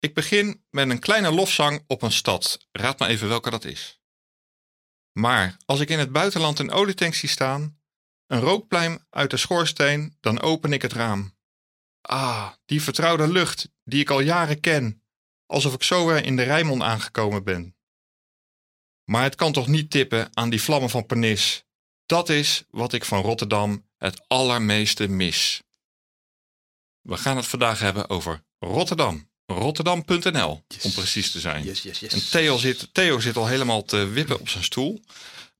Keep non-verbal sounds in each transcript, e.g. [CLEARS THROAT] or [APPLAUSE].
Ik begin met een kleine lofzang op een stad. Raad maar even welke dat is. Maar als ik in het buitenland een olietank zie staan, een rookpluim uit de schoorsteen, dan open ik het raam. Ah, die vertrouwde lucht die ik al jaren ken, alsof ik zo weer in de Rijnmond aangekomen ben. Maar het kan toch niet tippen aan die vlammen van Pernis. Dat is wat ik van Rotterdam het allermeeste mis. We gaan het vandaag hebben over Rotterdam. Rotterdam.nl, om precies te zijn. Yes, yes, yes. En Theo zit, Theo zit al helemaal te wippen op zijn stoel.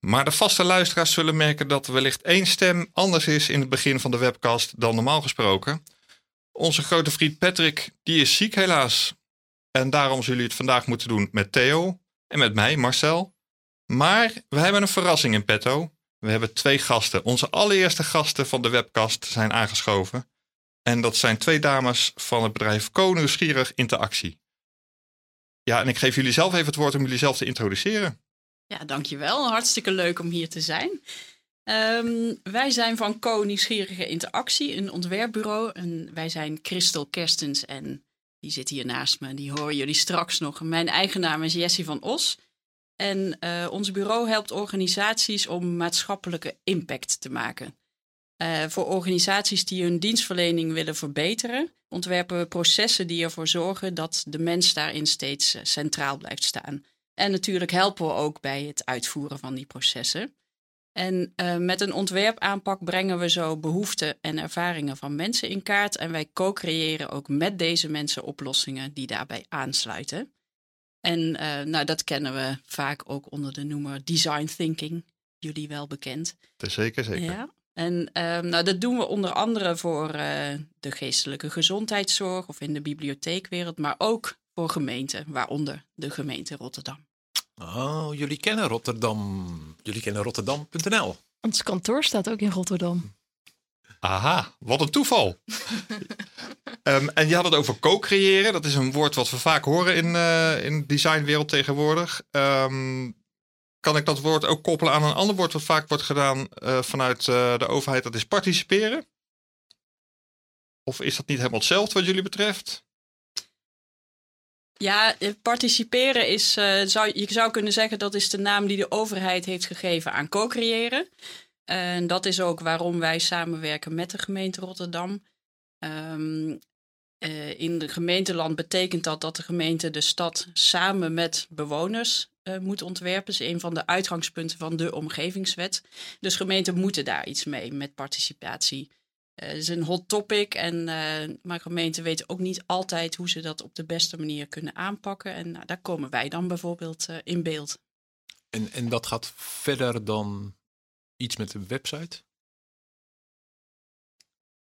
Maar de vaste luisteraars zullen merken dat wellicht één stem anders is in het begin van de webcast dan normaal gesproken. Onze grote vriend Patrick, die is ziek helaas. En daarom zullen jullie het vandaag moeten doen met Theo en met mij, Marcel. Maar we hebben een verrassing in petto. We hebben twee gasten. Onze allereerste gasten van de webcast zijn aangeschoven. En dat zijn twee dames van het bedrijf Co Nieuwsgierig Interactie. Ja, en ik geef jullie zelf even het woord om jullie zelf te introduceren. Ja, dankjewel. Hartstikke leuk om hier te zijn. Ehm, wij zijn van Co Nieuwsgierige Interactie, een ontwerpbureau. En wij zijn Christel Kerstens en die zit hier naast me. Die horen jullie straks nog. Mijn eigen naam is Jessie van Os. En eh, ons bureau helpt organisaties om maatschappelijke impact te maken. Uh, voor organisaties die hun dienstverlening willen verbeteren, ontwerpen we processen die ervoor zorgen dat de mens daarin steeds uh, centraal blijft staan. En natuurlijk helpen we ook bij het uitvoeren van die processen. En uh, met een ontwerpaanpak brengen we zo behoeften en ervaringen van mensen in kaart. En wij co-creëren ook met deze mensen oplossingen die daarbij aansluiten. En nou, dat kennen we vaak ook onder de noemer design thinking. Jullie wel bekend. Zeker, zeker. Ja. En um, nou, dat doen we onder andere voor uh, de geestelijke gezondheidszorg of in de bibliotheekwereld, maar ook voor gemeenten, waaronder de gemeente Rotterdam. Oh, jullie kennen Rotterdam. Jullie kennen Rotterdam.nl. Ons kantoor staat ook in Rotterdam. Aha, wat een toeval. um, [LAUGHS] en je had het over co-creëren. Dat is een woord wat we vaak horen in, uh, in de designwereld tegenwoordig. Um, kan ik dat woord ook koppelen aan een ander woord wat vaak wordt gedaan uh, vanuit uh, de overheid, dat is participeren? Of is dat niet helemaal hetzelfde wat jullie betreft? Ja, participeren is, zou, je zou kunnen zeggen, dat is de naam die de overheid heeft gegeven aan co-creëren. En dat is ook waarom wij samenwerken met de gemeente Rotterdam. Uh, in de gemeenteland betekent dat dat de gemeente de stad samen met bewoners uh, moet ontwerpen. Dat is een van de uitgangspunten van de omgevingswet. Dus gemeenten moeten daar iets mee met participatie. Uh, het is een hot topic, en, maar gemeenten weten ook niet altijd hoe ze dat op de beste manier kunnen aanpakken. En nou, daar komen wij dan bijvoorbeeld in beeld. En, en dat gaat verder dan iets met de website?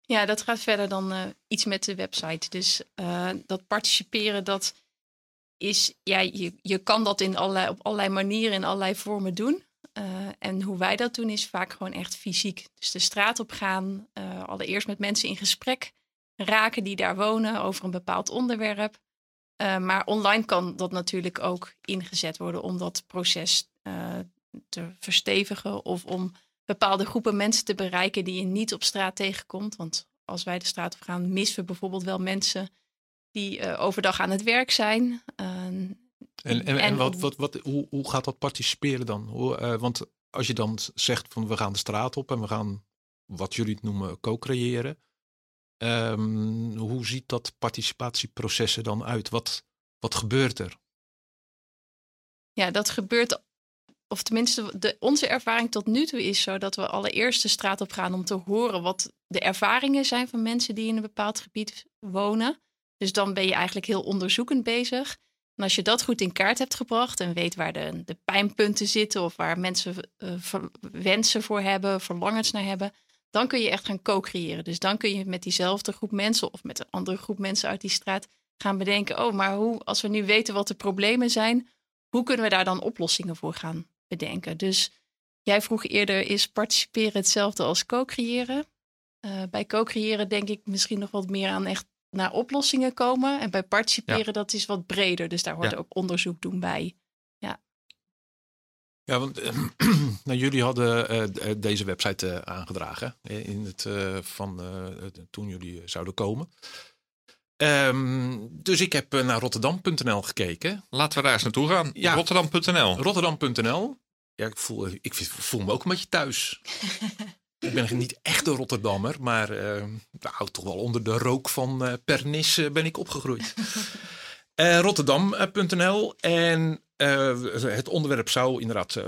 Ja, dat gaat verder dan uh, iets met de website. Dus uh, dat participeren, dat is, ja, je, je kan dat in allerlei, op allerlei manieren, in allerlei vormen doen. Uh, en hoe wij dat doen, is vaak gewoon echt fysiek. Dus de straat op gaan, allereerst met mensen in gesprek raken die daar wonen over een bepaald onderwerp. maar online kan dat natuurlijk ook ingezet worden om dat proces te verstevigen of om bepaalde groepen mensen te bereiken die je niet op straat tegenkomt. Want als wij de straat op gaan, missen we bijvoorbeeld wel mensen die uh, overdag aan het werk zijn. Uh, en, en, en, en wat, wat, wat, hoe, hoe gaat dat participeren dan? Hoe, uh, want als je dan zegt van we gaan de straat op en we gaan wat jullie het noemen co-creëren. Um, hoe ziet dat participatieproces er dan uit? Wat, wat gebeurt er? Ja, dat gebeurt of tenminste, de, onze ervaring tot nu toe is zo dat we allereerst de straat op gaan om te horen wat de ervaringen zijn van mensen die in een bepaald gebied wonen. Dus dan ben je eigenlijk heel onderzoekend bezig. En als je dat goed in kaart hebt gebracht en weet waar de, de pijnpunten zitten of waar mensen uh, wensen voor hebben, verlangens naar hebben, dan kun je echt gaan co-creëren. Dus dan kun je met diezelfde groep mensen of met een andere groep mensen uit die straat gaan bedenken, oh, maar hoe, als we nu weten wat de problemen zijn, hoe kunnen we daar dan oplossingen voor gaan bedenken? Dus jij vroeg eerder, is participeren hetzelfde als co-creëren? Uh, bij co-creëren denk ik misschien nog wat meer aan echt naar oplossingen komen. En bij participeren, dat is wat breder. Dus daar hoort ook onderzoek doen bij. Ja, ja want [CLEARS THROAT] nou, jullie hadden uh, deze website aangedragen in het, van, toen jullie zouden komen. Um, dus ik heb naar rotterdam.nl gekeken. Laten we daar eens naartoe gaan. Ja. Rotterdam.nl. Rotterdam.nl. Ja, ik voel, ik voel me ook een beetje thuis. [LAUGHS] ik ben niet echt een Rotterdammer, maar uh, nou, toch wel onder de rook van uh, Pernis uh, ben ik opgegroeid. [LAUGHS] Rotterdam.nl en het onderwerp zou inderdaad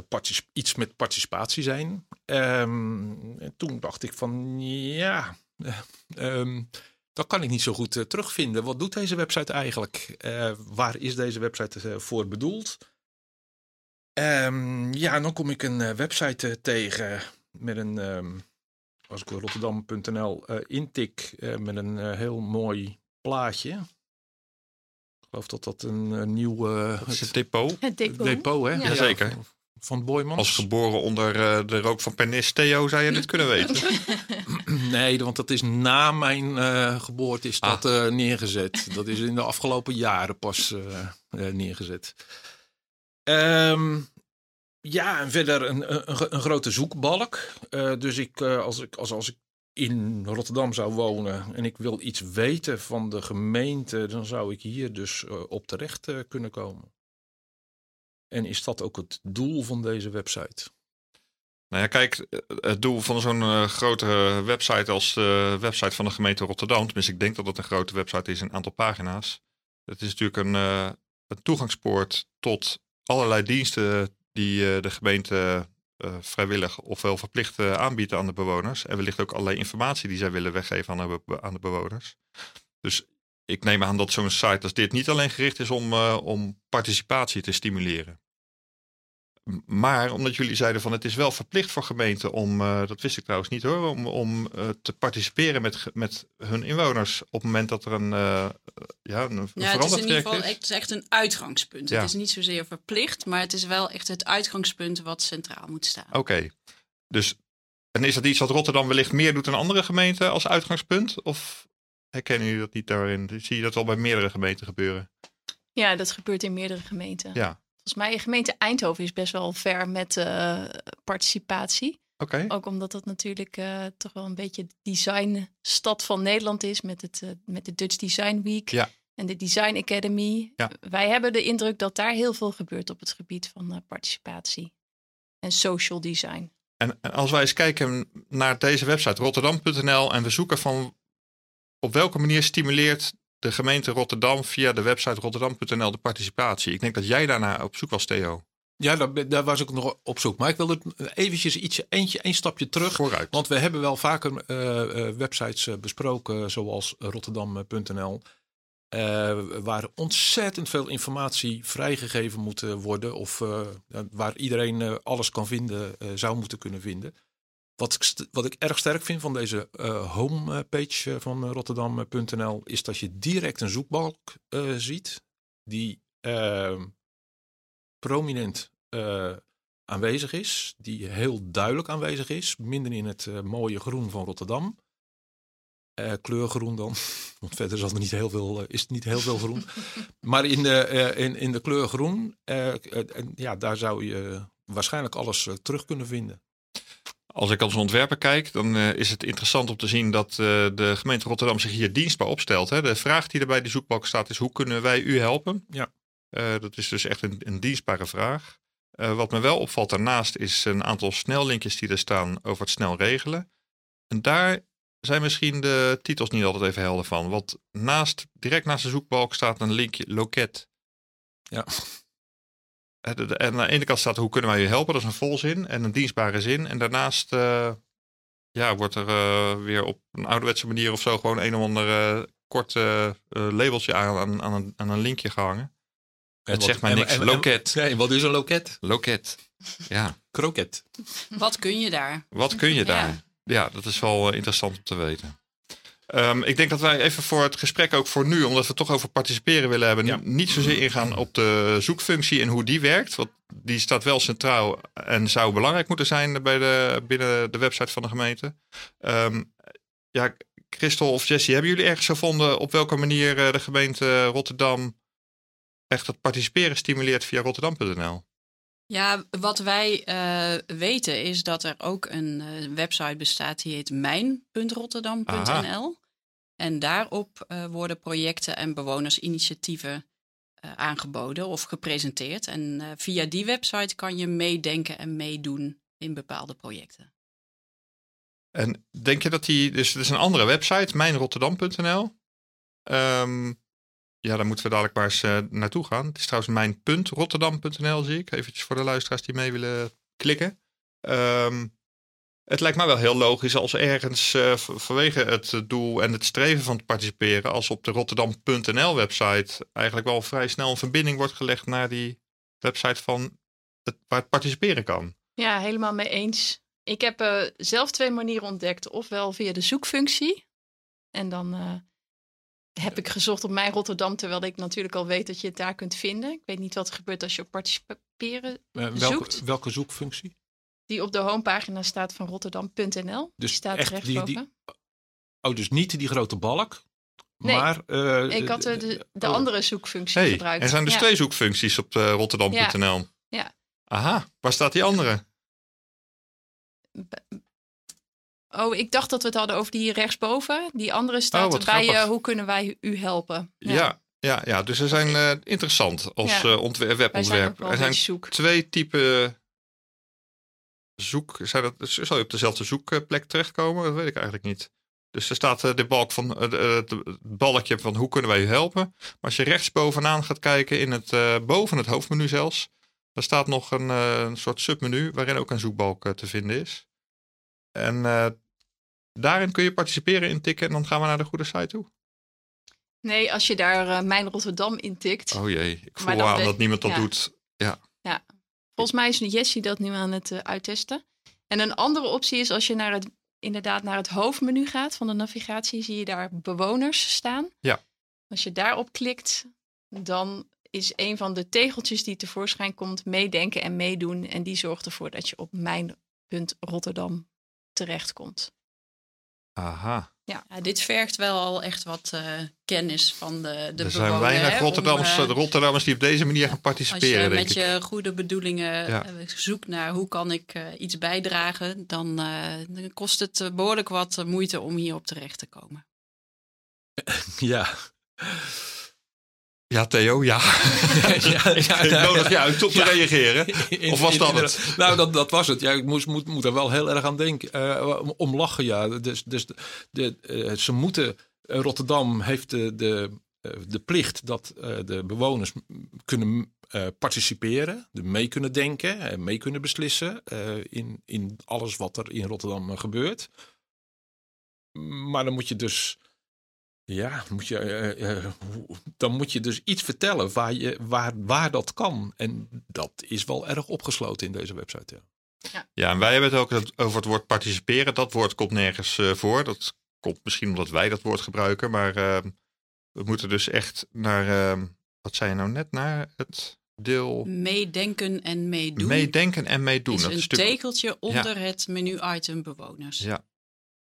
iets met participatie zijn. Um, en toen dacht ik van ja, um, dat kan ik niet zo goed terugvinden. Wat doet deze website eigenlijk? waar is deze website voor bedoeld? Um, ja, dan kom ik een website tegen met een, um, als ik Rotterdam.nl uh, intik, uh, met een uh, heel mooi plaatje. Ik geloof dat dat een nieuw... het, het depot. Het depot. depot hè? Ja. Jazeker. Ja, van Boymans. Als geboren onder de rook van Pernis Theo zou je dit kunnen weten. [LAUGHS] nee, want dat is na mijn geboorte is dat ah. neergezet. Dat is in de afgelopen jaren pas neergezet. Um, ja, en verder een, een, een grote zoekbalk. Uh, dus ik, uh, als, ik, als, als ik in Rotterdam zou wonen en ik wil iets weten van de gemeente, dan zou ik hier dus uh, op terecht kunnen komen. En is dat ook het doel van deze website? Nou ja, kijk, het doel van zo'n grote website als de website van de gemeente Rotterdam, tenminste ik denk dat het een grote website is, een aantal pagina's. Het is natuurlijk een, een toegangspoort tot allerlei diensten die eh, de gemeente uh, vrijwillig ofwel verplicht uh, aanbiedt aan de bewoners. En wellicht ook allerlei informatie die zij willen weggeven aan de, aan de bewoners. Dus ik neem aan dat zo'n site als dit niet alleen gericht is om, om participatie te stimuleren. Maar omdat jullie zeiden van het is wel verplicht voor gemeenten om, uh, dat wist ik trouwens niet hoor, om, om uh, te participeren met, met hun inwoners op het moment dat er een, uh, ja, een ja, het is in ieder geval het is echt een uitgangspunt. Ja. Het is niet zozeer verplicht, maar het is wel echt het uitgangspunt wat centraal moet staan. Oké, dus en is dat iets wat Rotterdam wellicht meer doet dan andere gemeenten als uitgangspunt? Of herkennen jullie dat niet daarin? Zie je dat al bij meerdere gemeenten gebeuren? Ja, dat gebeurt in meerdere gemeenten. Ja. Volgens mij, gemeente Eindhoven is best wel ver met uh, participatie. Okay. Ook omdat dat natuurlijk uh, toch wel een beetje de designstad van Nederland is met, het, uh, met de Dutch Design Week ja. en de Design Academy. Ja. Wij hebben de indruk dat daar heel veel gebeurt op het gebied van participatie en social design. En, en als wij eens kijken naar deze website rotterdam.nl en we zoeken van op welke manier stimuleert de gemeente Rotterdam via de website rotterdam.nl de participatie. Ik denk dat jij daarna op zoek was, Theo. Ja, daar, daar, was ik nog op zoek. Maar ik wilde eventjes ietsje, eentje, één stapje terug. Vooruit. Want we hebben wel vaker uh, websites uh, besproken, zoals rotterdam.nl. Uh, waar ontzettend veel informatie vrijgegeven moet worden. Of waar iedereen alles kan vinden, zou moeten kunnen vinden. Wat ik, wat ik erg sterk vind van deze uh, homepage eh, van Rotterdam.nl is dat je direct een zoekbalk uh, ziet die uh, prominent aanwezig is, die heel duidelijk aanwezig is, minder in het mooie groen van Rotterdam. kleurgroen dan, [LAUGHS] want verder is er niet heel veel, is het niet heel veel groen. [LAUGHS] maar in de, in, in de kleur groen, ja, daar zou je waarschijnlijk alles terug kunnen vinden. Als ik als ontwerper kijk, dan uh, is het interessant om te zien dat uh, de gemeente Rotterdam zich hier dienstbaar opstelt. Hè. De vraag die er bij die zoekbalk staat is: hoe kunnen wij u helpen? Ja. Uh, dat is dus echt een, een dienstbare vraag. wat me wel opvalt daarnaast is een aantal snellinkjes die er staan over het snel regelen. En daar zijn misschien de titels niet altijd even helder van. Want naast, direct naast de zoekbalk staat een linkje loket. Ja. En aan de ene kant staat hoe kunnen wij je helpen, dat is een volzin en een dienstbare zin. En daarnaast uh, ja, wordt er uh, weer op een ouderwetse manier of zo gewoon een of ander uh, kort labeltje aan, aan, aan, een, aan een linkje gehangen. En het zegt mij niks. En, loket. Nee, wat is een loket? Loket. Ja. Kroket. Wat kun je daar? Wat kun je daar? Ja, ja dat is wel interessant om te weten. Um, ik denk dat wij even voor het gesprek ook voor nu, omdat we het toch over participeren willen hebben, niet zozeer ingaan op de zoekfunctie en hoe die werkt. Want die staat wel centraal en zou belangrijk moeten zijn bij de, binnen de website van de gemeente. Um, ja, Christel of Jessie, hebben jullie ergens gevonden op welke manier eh, de gemeente Rotterdam echt het participeren stimuleert via rotterdam.nl? Ja, wat wij uh, weten is dat er ook een uh, website bestaat die heet mijn.rotterdam.nl. En daarop uh, worden projecten en bewonersinitiatieven aangeboden of gepresenteerd. En via die website kan je meedenken en meedoen in bepaalde projecten. En denk je dat die, dus het is een andere website, mijnrotterdam.nl. Um, ehm, ja, daar moeten we dadelijk maar eens uh, naartoe gaan. Het is trouwens mijn.rotterdam.nl, zie ik. Eventjes voor de luisteraars die mee willen klikken. Um, het lijkt mij wel heel logisch als ergens uh, vanwege het doel en het streven van het participeren, als op de Rotterdam.nl website eigenlijk wel vrij snel een verbinding wordt gelegd naar die website van het, waar het participeren kan. Ja, helemaal mee eens. Ik heb uh, zelf twee manieren ontdekt. Ofwel via de zoekfunctie. En dan heb ik gezocht op mijn Rotterdam, terwijl ik natuurlijk al weet dat je het daar kunt vinden. Ik weet niet wat er gebeurt als je op participeren uh, welke, zoekt. Welke zoekfunctie? Die op de homepagina staat van Rotterdam.nl. Dus die staat echt die, die, Oh, dus niet die grote balk. Nee, maar, ik had de, de, oh. andere zoekfunctie hey, gebruikt. Er zijn dus twee zoekfuncties op Rotterdam.nl. Ja. ja. Aha, waar staat die andere? Oh, ik dacht dat we het hadden over die rechtsboven. Die andere staat oh, bij uh, hoe kunnen wij u helpen? Ja, ja, ja, ja. dus ze zijn uh, interessant als ja. uh, ontwerp, webontwerp. Er zijn zoek. twee typen zoek. Zijn dat, zal je op dezelfde zoekplek terechtkomen? Dat weet ik eigenlijk niet. Dus er staat de balk van het balkje van hoe kunnen wij u helpen. Maar als je rechtsbovenaan gaat kijken in het boven het hoofdmenu zelfs, er staat nog een, een soort submenu waarin ook een zoekbalk te vinden is. En uh, daarin kun je participeren intikken en dan gaan we naar de goede site toe. Nee, als je daar uh, Mijn Rotterdam intikt. Oh jee, ik voel aan dat niemand dat doet. Ja. ja, volgens mij is Jessie dat nu aan het uh, uittesten. En een andere optie is als je naar het, inderdaad naar het hoofdmenu gaat van de navigatie, zie je daar bewoners staan. Ja. Als je daarop klikt, dan is een van de tegeltjes die tevoorschijn komt meedenken en meedoen. En die zorgt ervoor dat je op mijn.rotterdam terechtkomt. Aha. Ja, dit vergt wel al echt wat uh, kennis van de, de Er zijn weinig Rotterdammers, uh, Rotterdammers die op deze manier gaan participeren. Als je met je goede bedoelingen ja. uh, zoekt naar hoe kan ik iets bijdragen, dan, dan kost het behoorlijk wat moeite om hierop terecht te komen. [LAUGHS] Ja. Ja, Theo, [LAUGHS] [LAUGHS] ja. ja, ja ik nodig je uit om te reageren. [LAUGHS] Of was dat het? Nou, dat, dat was het. Ja, ik moest, moet, moet er wel heel erg aan denken. Uh, om lachen, ja. Dus, dus de, de, uh, ze moeten... Uh, Rotterdam heeft de, de, de plicht dat de bewoners kunnen participeren. Mee kunnen denken en mee kunnen beslissen. in, in alles wat er in Rotterdam gebeurt. Maar dan moet je dus ja, moet je, uh, uh, dan moet je dus iets vertellen waar, je, waar, waar dat kan. En dat is wel erg opgesloten in deze website. Ja, ja. ja en wij hebben het ook over het woord participeren. Dat woord komt nergens uh, voor. Dat komt misschien omdat wij dat woord gebruiken. Maar ehm, we moeten dus echt naar, ehm, wat zei je nou net, naar het deel... Meedenken en meedoen. Meedenken en meedoen. Is dat een stuk... tegeltje onder het menu-item bewoners. Ja,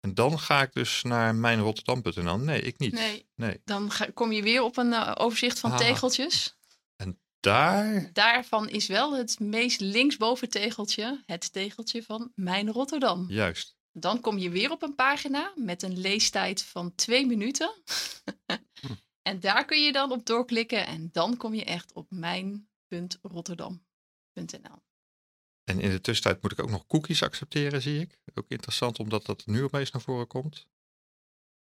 en dan ga ik dus naar mijnrotterdam.nl. Nee, ik niet. Nee, nee. dan ga, kom je weer op een uh, overzicht van ah. tegeltjes. En daar? Daarvan is wel het meest linksboven tegeltje het tegeltje van Mijn Rotterdam. Juist. Dan kom je weer op een pagina met een leestijd van twee minuten. hm. [LAUGHS] En daar kun je dan op doorklikken en dan kom je echt op mijn.rotterdam.nl. En in de tussentijd moet ik ook nog cookies accepteren, zie ik. Ook interessant, omdat dat nu opeens naar voren komt.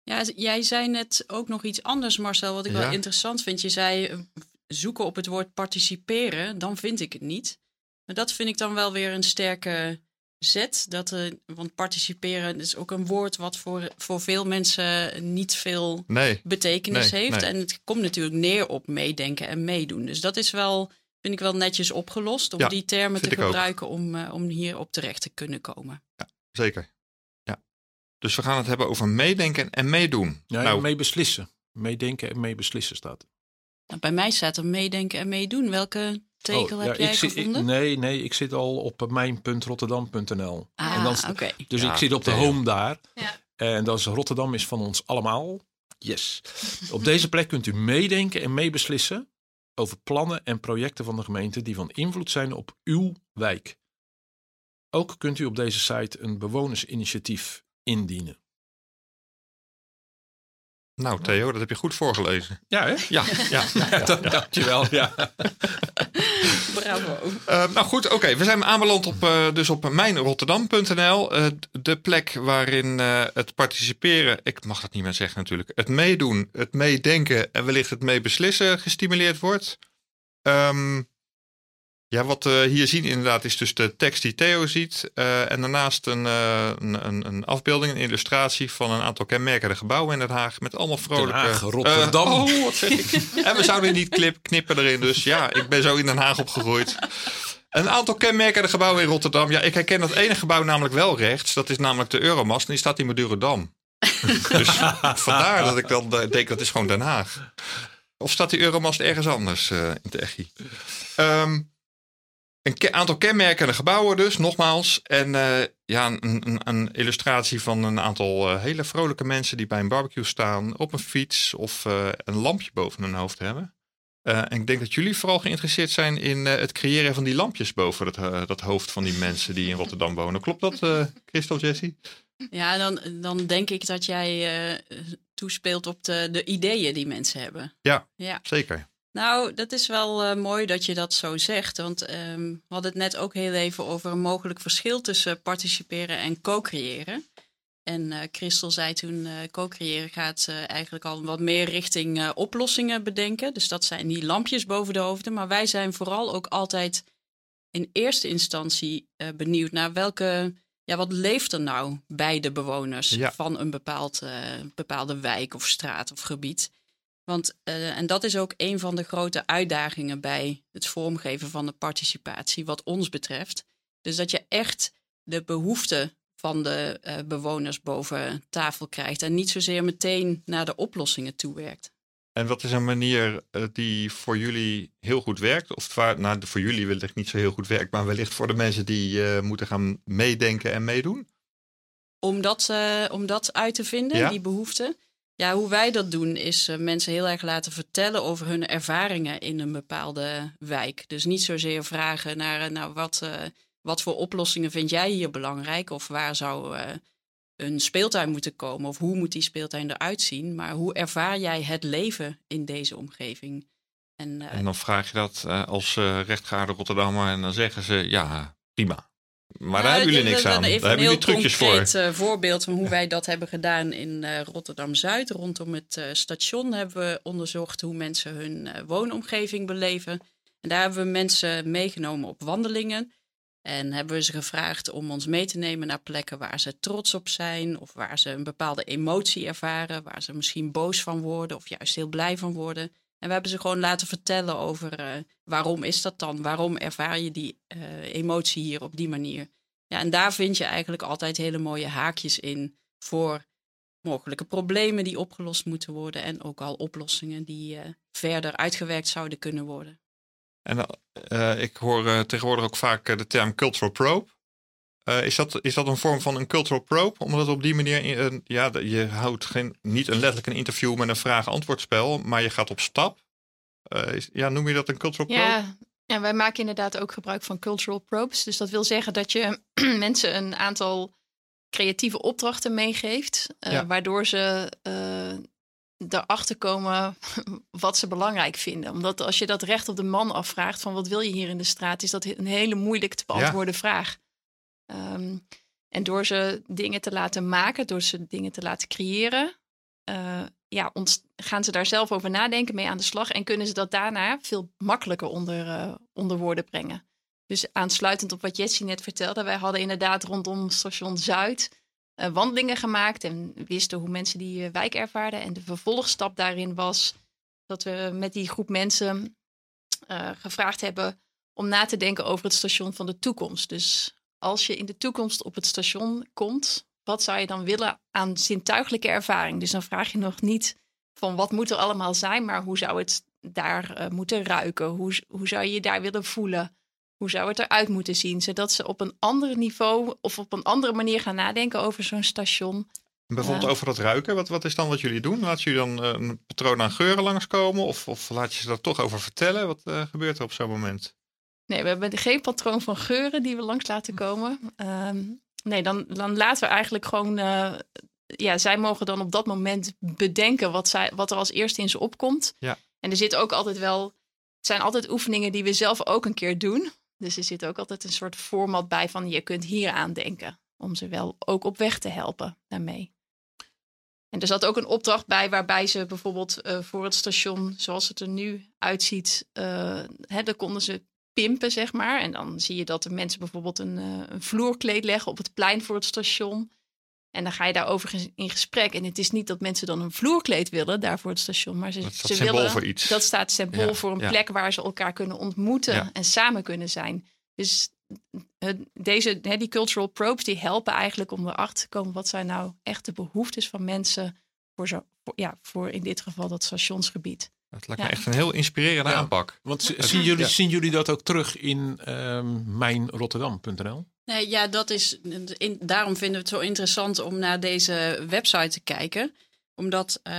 Ja, jij zei net ook nog iets anders, Marcel, wat ik wel interessant vind. Je zei eh, zoeken op het woord participeren, dan vind ik het niet. Maar dat vind ik dan wel weer een sterke zet. Dat, uh, want participeren is ook een woord wat voor, voor veel mensen niet veel nee, betekenis nee, heeft. Nee. En het komt natuurlijk neer op meedenken en meedoen. Dus dat is wel vind ik wel netjes opgelost om Ja, die termen te ik ook. gebruiken om, eh, om hier op terecht te kunnen komen. Ja, zeker. Ja. Dus we gaan het hebben over meedenken en meedoen. Ja, nou, meebeslissen. Meedenken en meebeslissen staat. Nou, bij mij staat er meedenken en meedoen. Welke tekel oh, heb jij gevonden? nee, nee, ik zit al op mijn.rotterdam.nl. Ah, oké. Dus ik zit op de home daar. Ja. En dat is Rotterdam is van ons allemaal. Yes. op deze plek kunt u meedenken en meebeslissen over plannen en projecten van de gemeente die van invloed zijn op uw wijk. Ook kunt u op deze site een bewonersinitiatief indienen. Nou, Theo, dat heb je goed voorgelezen. Ja, hè? Ja, [LAUGHS] ja, ja, dankjewel. Ja. [LAUGHS] Bravo. Uh, nou goed, oké. We zijn aanbeland op, uh, dus op mijnrotterdam.nl. Uh, de plek waarin het participeren, ik mag dat niet meer zeggen natuurlijk, het meedoen, het meedenken en wellicht het meebeslissen gestimuleerd wordt. Um, ja, wat we hier zien inderdaad is dus de tekst die Theo ziet. Uh, en daarnaast een, uh, een, een, afbeelding, een illustratie van een aantal kenmerkende gebouwen in Den Haag. Met allemaal vrolijke... Den Haag, Rotterdam. Uh, oh, wat zeg ik. [LAUGHS] en we zouden niet clip, knippen erin. Dus ja, ik ben zo in Den Haag opgegroeid. Een aantal kenmerkende gebouwen in Rotterdam. Ja, ik herken dat ene gebouw namelijk wel rechts. Dat is namelijk de Euromast. En die staat in Madurodam. [LAUGHS] dus vandaar dat ik dan denk dat is gewoon Den Haag. Of staat die Euromast ergens anders in de Echi? Um, een aantal kenmerkende gebouwen dus, nogmaals. En uh, ja, een, een, een, illustratie van een aantal uh, hele vrolijke mensen die bij een barbecue staan, op een fiets of uh, een lampje boven hun hoofd hebben. en ik denk dat jullie vooral geïnteresseerd zijn in het creëren van die lampjes boven dat, dat hoofd van die mensen die in Rotterdam wonen. Klopt dat, Christel Jessie? Ja, dan, dan denk ik dat jij toespeelt op de, de ideeën die mensen hebben. Ja, ja. zeker. Nou, dat is wel uh, mooi dat je dat zo zegt. Want um, we hadden het net ook heel even over een mogelijk verschil tussen participeren en co-creëren. En uh, Christel zei toen, uh, co-creëren gaat eigenlijk al wat meer richting oplossingen bedenken. Dus dat zijn die lampjes boven de hoofden. Maar wij zijn vooral ook altijd in eerste instantie benieuwd naar welke, ja, wat leeft er nou bij de bewoners van een bepaald, bepaalde wijk of straat of gebied. Want, uh, en dat is ook een van de grote uitdagingen bij het vormgeven van de participatie, wat ons betreft. Dus dat je echt de behoeften van de uh, bewoners boven tafel krijgt en niet zozeer meteen naar de oplossingen toewerkt. En wat is een manier uh, die voor jullie heel goed werkt? Of waar, nou, voor jullie wellicht niet zo heel goed werkt, maar wellicht voor de mensen die moeten gaan meedenken en meedoen? Om dat, om dat uit te vinden, ja? die behoeften. Ja, hoe wij dat doen is uh, mensen heel erg laten vertellen over hun ervaringen in een bepaalde wijk. Dus niet zozeer vragen naar nou, wat, uh, wat voor oplossingen vind jij hier belangrijk of waar zou uh, een speeltuin moeten komen of hoe moet die speeltuin eruit zien. Maar hoe ervaar jij het leven in deze omgeving? En, en dan vraag je dat als rechtgaarde Rotterdammer en dan zeggen ze ja, prima. Maar daar hebben jullie niks aan. Daar hebben jullie trucjes voor. Een uh, voorbeeld van hoe wij dat hebben gedaan in uh, Rotterdam-Zuid. Rondom het uh, station hebben we onderzocht hoe mensen hun woonomgeving beleven. En daar hebben we mensen meegenomen op wandelingen. En hebben we ze gevraagd om ons mee te nemen naar plekken waar ze trots op zijn. Of waar ze een bepaalde emotie ervaren. Waar ze misschien boos van worden of juist heel blij van worden. En we hebben ze gewoon laten vertellen over uh, waarom is dat dan? Waarom ervaar je die uh, emotie hier op die manier? Ja, en daar vind je eigenlijk altijd hele mooie haakjes in voor mogelijke problemen die opgelost moeten worden en ook al oplossingen die uh, verder uitgewerkt zouden kunnen worden. En ik hoor tegenwoordig ook vaak de term cultural probe. Uh, is, dat, is dat een vorm van een cultural probe? Omdat op die manier, uh, ja, je houdt geen, niet een letterlijk een interview met een vraag-antwoordspel, maar je gaat op stap. Uh, is, ja, noem je dat een cultural probe? Ja, ja, wij maken inderdaad ook gebruik van cultural probes. Dus dat wil zeggen dat je [CLEARS THROAT] mensen een aantal creatieve opdrachten meegeeft, ja. waardoor ze erachter komen [LAUGHS] wat ze belangrijk vinden. Omdat als je dat recht op de man afvraagt van wat wil je hier in de straat, is dat een hele moeilijk te beantwoorden ja. vraag. Um, en door ze dingen te laten maken, door ze dingen te laten creëren, uh, ja, gaan ze daar zelf over nadenken, mee aan de slag en kunnen ze dat daarna veel makkelijker onder, uh, onder woorden brengen. Dus aansluitend op wat Jessie net vertelde, wij hadden inderdaad rondom station Zuid uh, wandelingen gemaakt en wisten hoe mensen die wijk ervaarden. En de vervolgstap daarin was dat we met die groep mensen gevraagd hebben om na te denken over het station van de toekomst. Dus als je in de toekomst op het station komt wat zou je dan willen aan zintuigelijke ervaring? Dus dan vraag je nog niet van wat moet er allemaal zijn, maar hoe zou het daar uh, moeten ruiken? Hoe, hoe zou je je daar willen voelen? Hoe zou het eruit moeten zien? Zodat ze op een ander niveau of op een andere manier gaan nadenken over zo'n station. Bijvoorbeeld over dat ruiken, wat, wat is dan wat jullie doen? Laat jullie dan uh, een patroon aan geuren langskomen? Of, of laat je ze dat toch over vertellen? Wat uh, gebeurt er op zo'n moment? Nee, we hebben geen patroon van geuren die we langs laten komen. Um, nee, dan, dan laten we eigenlijk gewoon. Uh, ja, zij mogen dan op dat moment bedenken wat, zij, wat er als eerste in ze opkomt. Ja. En er zit ook altijd wel. Het zijn altijd oefeningen die we zelf ook een keer doen. Dus er zit ook altijd een soort format bij van je kunt hier aan denken. Om ze wel ook op weg te helpen daarmee. En er zat ook een opdracht bij waarbij ze bijvoorbeeld uh, voor het station, zoals het er nu uitziet, uh, hè, dan konden ze pimpen, zeg maar. En dan zie je dat de mensen bijvoorbeeld een, uh, een vloerkleed leggen op het plein voor het station. En dan ga je daarover in gesprek. En het is niet dat mensen dan een vloerkleed willen daar voor het station. Maar ze, dat ze willen. Voor iets. Dat staat symbool ja, voor een ja. plek waar ze elkaar kunnen ontmoeten Ja. en samen kunnen zijn. Dus het- deze, die cultural probes die helpen eigenlijk om erachter te komen wat zijn nou echt de behoeftes van mensen voor, zo, voor, ja, voor in dit geval dat stationsgebied. Het lijkt Ja. me echt een heel inspirerende Ja. aanpak. Want Het- zien jullie, ja. zien jullie dat ook terug in ehm mijnrotterdam.nl? Nee, ja, dat is. In, daarom vinden we het zo interessant om naar deze website te kijken. Omdat eh,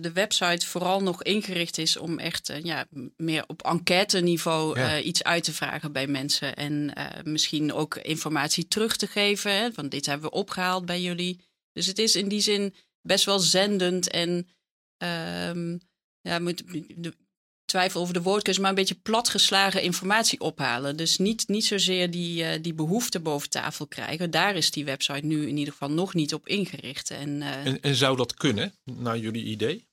de website vooral nog ingericht is om echt eh, ja, meer op enquête-niveau Ja. eh, iets uit te vragen bij mensen. En eh, misschien ook informatie terug te geven. Hè, van dit hebben we opgehaald bij jullie. Dus het is in die zin best wel zendend en. ehm, ja, moet, de, twijfel over de woordkeuze, maar een beetje platgeslagen informatie ophalen. Dus niet, niet zozeer die, eh, die behoefte boven tafel krijgen. Daar is die website nu in ieder geval nog niet op ingericht. En, eh, En, en zou dat kunnen, naar jullie idee?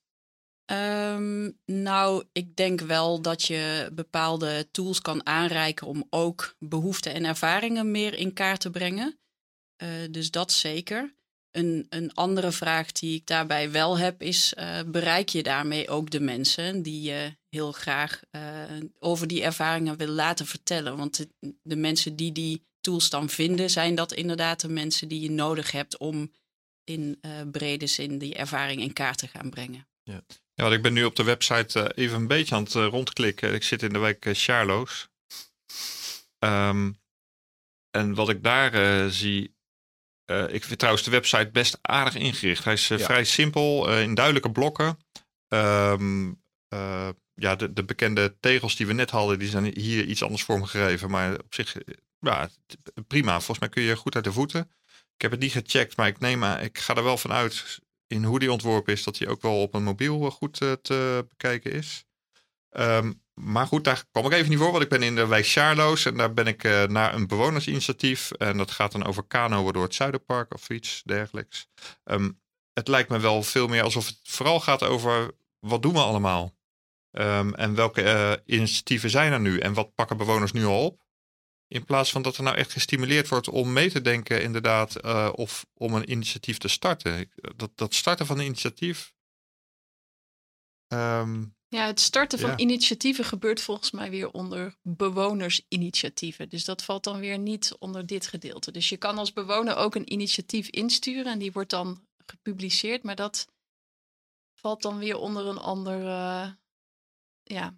Ehm, nou, ik denk wel dat je bepaalde tools kan aanreiken om ook behoeften en ervaringen meer in kaart te brengen. Eh, dus dat zeker. Een, een andere vraag die ik daarbij wel heb is, eh, bereik je daarmee ook de mensen die je heel graag eh, over die ervaringen wil laten vertellen? Want de, mensen die die tools dan vinden, zijn dat inderdaad de mensen die je nodig hebt om in eh, brede zin die ervaring in kaart te gaan brengen. Ja, want ik ben nu op de website even een beetje aan het rondklikken. Ik zit in de wijk Charloes. Ehm, en wat ik daar zie. Eh, ik vind trouwens de website best aardig ingericht. Hij is eh, Ja. vrij simpel, eh, in duidelijke blokken. Ehm, eh, ja, de, de bekende tegels die we net hadden, die zijn hier iets anders vormgegeven. Maar op zich, ja, prima. Volgens mij kun je goed uit de voeten. Ik heb het niet gecheckt, maar ik neem aan, ik ga er wel van uit in hoe die ontworpen is, dat die ook wel op een mobiel goed te bekijken is. Ehm, maar goed, daar kwam ik even niet voor, want ik ben in de wijk Charloes en daar ben ik eh, naar een bewonersinitiatief. En dat gaat dan over kanoën door het Zuiderpark of iets dergelijks. Ehm, het lijkt me wel veel meer alsof het vooral gaat over wat doen we allemaal? Ehm, en welke eh, initiatieven zijn er nu? En wat pakken bewoners nu al op? In plaats van dat er nou echt gestimuleerd wordt om mee te denken, inderdaad, eh, of om een initiatief te starten. Dat, dat starten van een initiatief. ehm, Ja, het starten van Ja. initiatieven gebeurt volgens mij weer onder bewonersinitiatieven. Dus dat valt dan weer niet onder dit gedeelte. Dus je kan als bewoner ook een initiatief insturen en die wordt dan gepubliceerd, maar dat valt dan weer onder een ander eh, ja,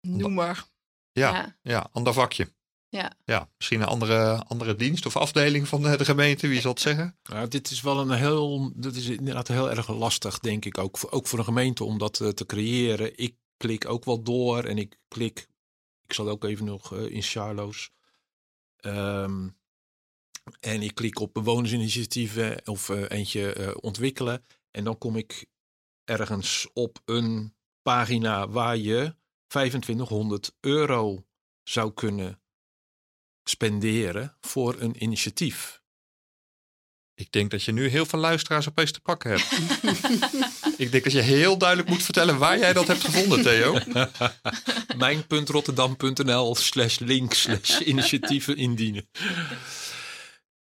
noemer. ja, Ja. ja. ander vakje. Ja. ja, misschien een andere, andere dienst of afdeling van de, de gemeente, wie zal het zeggen? Ja, dit is wel een heel, dat is inderdaad heel erg lastig, denk ik, ook voor, ook voor een gemeente om dat eh, te creëren. Ik klik ook wel door en ik klik, ik zal ook even nog eh, in Charloes. Ehm, en ik klik op bewonersinitiatieven of eh, eentje eh, ontwikkelen. En dan kom ik ergens op een pagina waar je 2500 euro zou kunnen spenderen voor een initiatief. Ik denk dat je nu heel veel luisteraars opeens te pakken hebt. [LAUGHS] ik denk dat je heel duidelijk moet vertellen waar jij dat hebt gevonden, Theo. [LAUGHS] Mijn.rotterdam.nl slash link slash initiatieven indienen.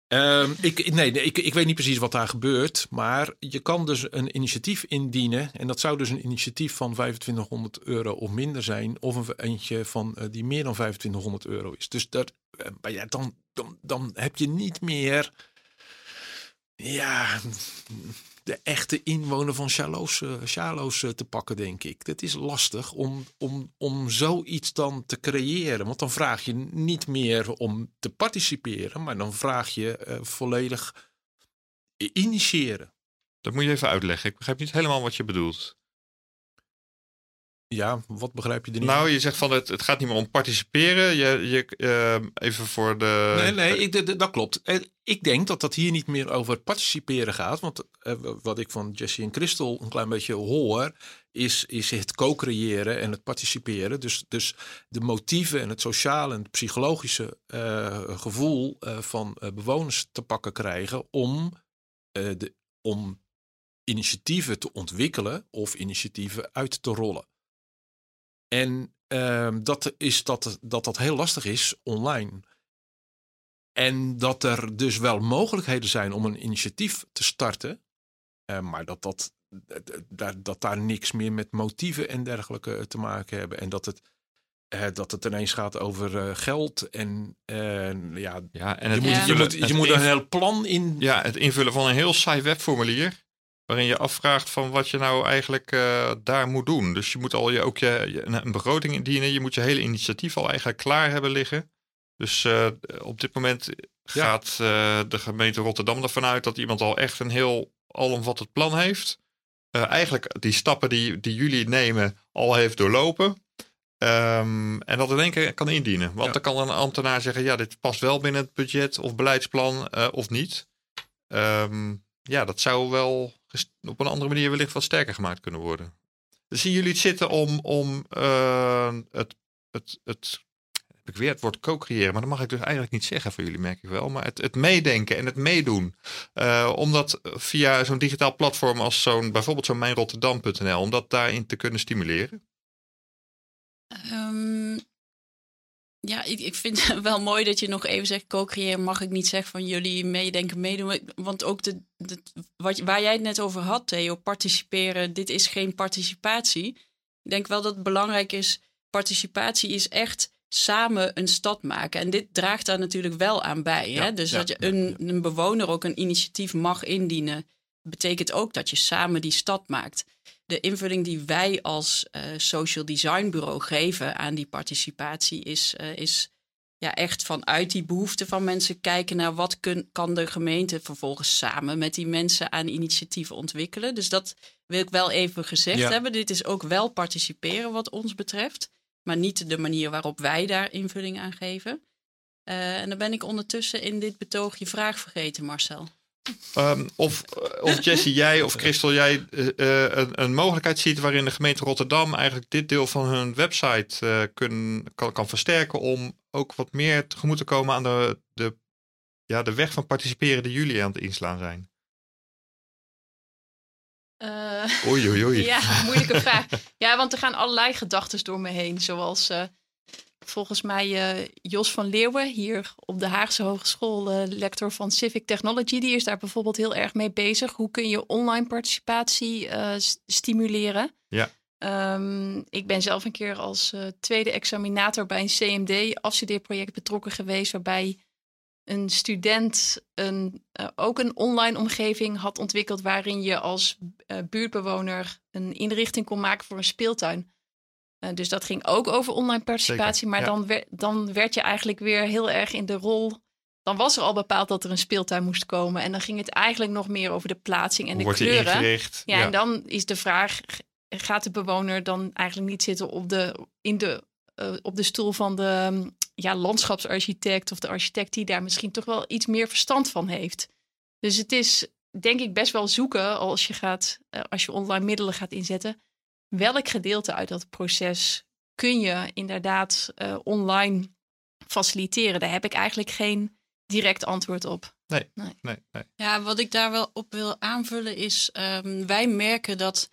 Ehm, ik, nee, ik, ik weet niet precies wat daar gebeurt. Maar je kan dus een initiatief indienen. En dat zou dus een initiatief van 2500 euro of minder zijn. Of een eentje van, eh, die meer dan 2500 euro is. Dus dat, eh, maar ja, dan, dan, dan heb je niet meer ja, de echte inwoner van Charloes, uh, te pakken, denk ik. Het is lastig om, om, om zoiets dan te creëren. Want dan vraag je niet meer om te participeren, maar dan vraag je uh, volledig initiëren. Dat moet je even uitleggen. Ik begrijp niet helemaal wat je bedoelt. Ja, wat begrijp je er niet? Nou, je zegt van het, het gaat niet meer om participeren. Je, je, uh, even voor de. Nee, nee, ik, dat klopt. Ik denk dat dat hier niet meer over participeren gaat. Want uh, wat ik van Jesse en Christel een klein beetje hoor, is, is het co-creëren en het participeren. Dus, dus de motieven en het sociale en het psychologische uh, gevoel van bewoners te pakken krijgen om, de, om initiatieven te ontwikkelen of initiatieven uit te rollen. En uh, dat is dat, dat dat heel lastig is online. En dat er dus wel mogelijkheden zijn om een initiatief te starten. Uh, maar dat, dat, dat, dat daar niks meer met motieven en dergelijke te maken hebben. En dat het, uh, dat het ineens gaat over geld. En ja, ja, en het je, moet, je, moet, je moet een heel plan in. Ja, het invullen van een heel saai webformulier waarin je afvraagt van wat je nou eigenlijk uh, daar moet doen. Dus je moet al je, ook je, een begroting indienen. Je moet je hele initiatief al eigenlijk klaar hebben liggen. Dus uh, op dit moment gaat uh, de gemeente Rotterdam ervan uit dat iemand al echt een heel alomvattend plan heeft. eigenlijk die stappen die, die jullie nemen al heeft doorlopen. Um, en dat in één keer kan indienen. Want ja. dan kan een ambtenaar zeggen, ja, dit past wel binnen het budget of beleidsplan of niet. Um, ja, dat zou wel op een andere manier wellicht wat sterker gemaakt kunnen worden. Dus zien jullie het zitten om, om uh, het, het, het, heb ik weer het woord co-creëren, maar dat mag ik dus eigenlijk niet zeggen voor jullie, merk ik wel. Maar het, het meedenken en het meedoen. Uh, om dat via zo'n digitaal platform als zo'n, bijvoorbeeld zo'n mijnrotterdam.nl, om dat daarin te kunnen stimuleren? Um, ja, ik, ik vind het wel mooi dat je nog even zegt co-creëren. Mag ik niet zeggen van jullie meedenken, meedoen. Want ook de, de, wat, waar jij het net over had, Theo, participeren. Dit is geen participatie. Ik denk wel dat het belangrijk is. Participatie is echt samen een stad maken. En dit draagt daar natuurlijk wel aan bij. Ja, hè? Dus dat je een, een bewoner ook een initiatief mag indienen. Betekent ook dat je samen die stad maakt de invulling die wij als uh, social design bureau geven aan die participatie is, uh, is ja, echt vanuit die behoefte van mensen kijken naar wat kun, kan de gemeente vervolgens samen met die mensen aan initiatieven ontwikkelen. Dus dat wil ik wel even gezegd hebben. Dit is ook wel participeren wat ons betreft, maar niet de manier waarop wij daar invulling aan geven. Uh, en dan ben ik ondertussen in dit betoog je vraag vergeten, Marcel. Um, of, of Jesse, jij of Christel, jij uh, een, een, mogelijkheid ziet waarin de gemeente Rotterdam eigenlijk dit deel van hun website uh, kun, kan, kan versterken om ook wat meer tegemoet te komen aan de, de, ja, de weg van participeren die jullie aan het inslaan zijn. oei, oei, oei. [LAUGHS] Ja, moeilijke vraag. Ja, want er gaan allerlei gedachten door me heen, zoals volgens mij uh, Jos van Leeuwen, hier op de Haagse Hogeschool, uh, lector van Civic Technology, die is daar bijvoorbeeld heel erg mee bezig. Hoe kun je online participatie uh, stimuleren? Ja. Um, ik ben zelf een keer als tweede examinator bij een CMD afstudeerproject betrokken geweest, waarbij een student een, ook een online omgeving had ontwikkeld waarin je als buurtbewoner een inrichting kon maken voor een speeltuin. Uh, dus dat ging ook over online participatie. maar dan, werd, dan werd je eigenlijk weer heel erg in de rol. Dan was er al bepaald dat er een speeltuin moest komen. En dan ging het eigenlijk nog meer over de plaatsing en de Wordt kleuren. Ingericht? Ja, ja, en dan is de vraag: gaat de bewoner dan eigenlijk niet zitten op de, in de, uh, op de stoel van de um, ja, landschapsarchitect of de architect die daar misschien toch wel iets meer verstand van heeft? Dus het is denk ik best wel zoeken als je gaat, uh, als je online middelen gaat inzetten welk gedeelte uit dat proces kun je inderdaad uh, online faciliteren? Daar heb ik eigenlijk geen direct antwoord op. Nee, nee. nee, nee. Ja, wat ik daar wel op wil aanvullen is, um, wij merken dat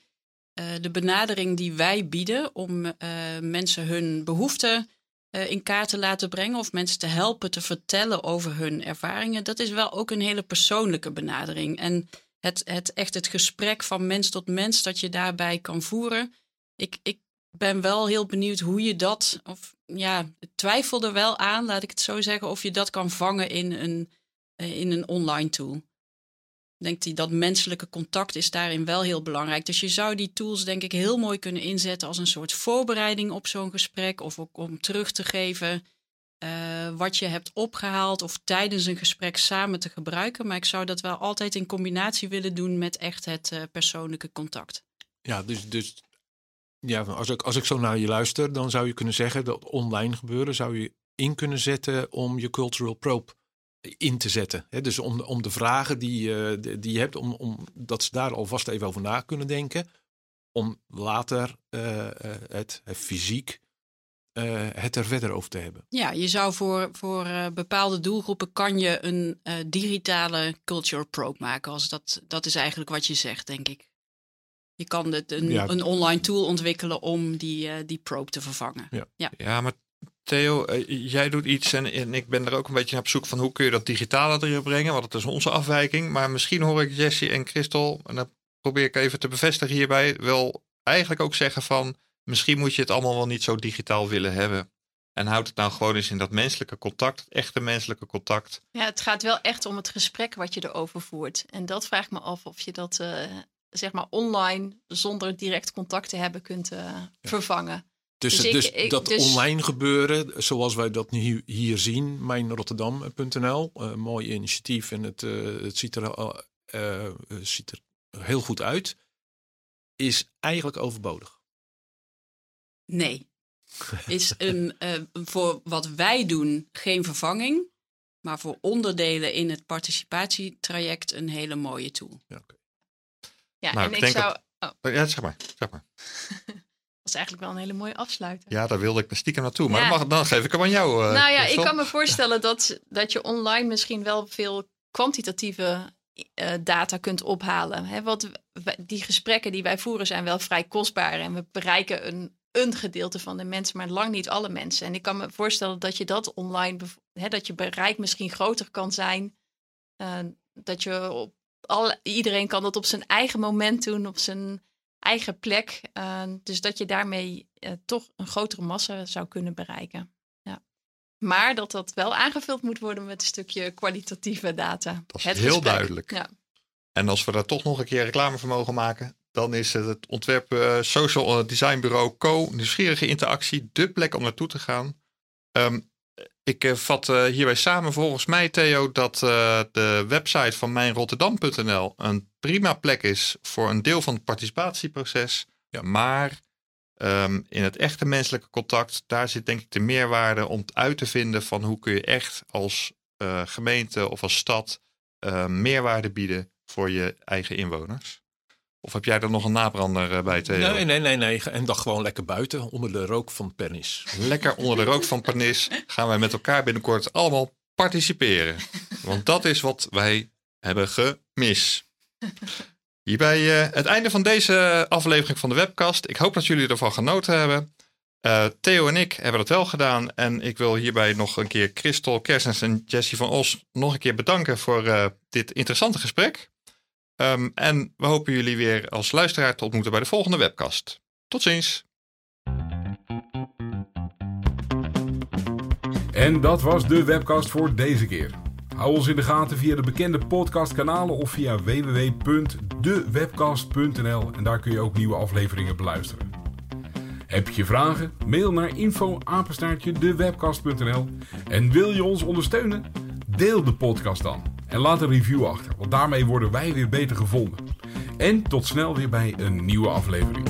uh, de benadering die wij bieden om uh, mensen hun behoeften in kaart te laten brengen of mensen te helpen te vertellen over hun ervaringen, dat is wel ook een hele persoonlijke benadering. En het, het echt het gesprek van mens tot mens dat je daarbij kan voeren. Ik, ik ben wel heel benieuwd hoe je dat, of ja, twijfel er wel aan, laat ik het zo zeggen, of je dat kan vangen in een, eh, in een online tool. denk ik dat menselijke contact is daarin wel heel belangrijk. Dus je zou die tools denk ik heel mooi kunnen inzetten als een soort voorbereiding op zo'n gesprek. Of ook om terug te geven uh, wat je hebt opgehaald of tijdens een gesprek samen te gebruiken. Maar ik zou dat wel altijd in combinatie willen doen met echt het uh, persoonlijke contact. Ja, dus, dus ja, als, ik, als ik zo naar je luister, dan zou je kunnen zeggen dat online gebeuren zou je in kunnen zetten om je cultural probe in te zetten. Dus om, om de vragen die, uh, die je hebt, om, om, dat ze daar alvast even over na kunnen denken. Om later het, het fysiek uh, het er verder over te hebben. Ja, je zou voor, voor uh, bepaalde doelgroepen kan je een uh, digitale culture probe maken. Als dat, dat is eigenlijk wat je zegt, denk ik. Je kan het, een, ja. een online tool ontwikkelen om die, die probe te vervangen. Ja, ja. ja maar Theo, jij doet iets en, en, ik ben er ook een beetje op zoek van hoe kun je dat digitale erin brengen. Want dat is onze afwijking. Maar misschien hoor ik Jesse en Christel, en dat probeer ik even te bevestigen hierbij, wel eigenlijk ook zeggen van misschien moet je het allemaal wel niet zo digitaal willen hebben. En houd het nou gewoon eens in dat menselijke contact, het echte menselijke contact. Ja, het gaat wel echt om het gesprek wat je erover voert. En dat vraag ik me af of je dat uh, zeg maar online zonder direct contact te hebben kunt uh, vervangen. Dus, dus, dus ik, dat dus... online gebeuren, zoals wij dat nu hier zien, mijnrotterdam.nl, uh, mooi initiatief en het, het ziet, er, ziet er heel goed uit, is eigenlijk overbodig. Nee. [LAUGHS] Is een, uh, voor wat wij doen geen vervanging, maar voor onderdelen in het participatietraject een hele mooie tool. Ja, okay. ja nou, en ik, ik zou. Dat... Oh. Ja, zeg maar. Zeg maar. [LAUGHS] Dat is eigenlijk wel een hele mooie afsluiter. Ja, daar wilde ik stiekem naartoe. Maar ja. dan, mag, dan, geef ik hem aan jou. Uh, nou ja, ik kan me [LAUGHS] voorstellen dat, dat je online misschien wel veel kwantitatieve uh, data kunt ophalen. Hè, wat, die gesprekken die wij voeren zijn wel vrij kostbaar. En we bereiken een een gedeelte van de mensen, maar lang niet alle mensen. En ik kan me voorstellen dat je dat online, hè, dat je bereik misschien groter kan zijn. Uh, dat je op alle, iedereen kan dat op zijn eigen moment doen, op zijn eigen plek. Uh, dus dat je daarmee uh, toch een grotere massa zou kunnen bereiken. Ja. Maar dat dat wel aangevuld moet worden met een stukje kwalitatieve data. Dat is het heel gesprek. duidelijk. Ja. En als we daar toch nog een keer reclame voor mogen maken, dan is het, het ontwerp uh, Social Design Bureau Co. Nieuwsgierige interactie, de plek om naartoe te gaan. Um, ik uh, vat uh, hierbij samen volgens mij, Theo, dat de website van mijnrotterdam.nl een prima plek is voor een deel van het participatieproces. Ja. Maar um, in het echte menselijke contact, daar zit denk ik de meerwaarde om uit te vinden van hoe kun je echt als gemeente of als stad meerwaarde bieden voor je eigen inwoners. Of heb jij er nog een nabrander eh, bij, Theo? Nee, nee, nee, nee. En dan gewoon lekker buiten, onder de rook van Pernis. Lekker onder de rook van Pernis gaan wij met elkaar binnenkort allemaal participeren. Want dat is wat wij hebben gemist. Hierbij uh, het einde van deze aflevering van de webcast. Ik hoop dat jullie ervan genoten hebben. Uh, Theo en ik hebben dat wel gedaan. En ik wil hierbij nog een keer Christel Kersens en Jessie van Os nog een keer bedanken voor uh, dit interessante gesprek. Um, en we hopen jullie weer als luisteraar te ontmoeten bij de volgende webcast. Tot ziens! En dat was de webcast voor deze keer. Hou ons in de gaten via de bekende podcastkanalen of via www.dewebcast.nl en daar kun je ook nieuwe afleveringen beluisteren. Heb je vragen? Mail naar info@dewebcast.nl en wil je ons ondersteunen? Deel de podcast dan en laat een review achter, want daarmee worden wij weer beter gevonden. En tot snel weer bij een nieuwe aflevering.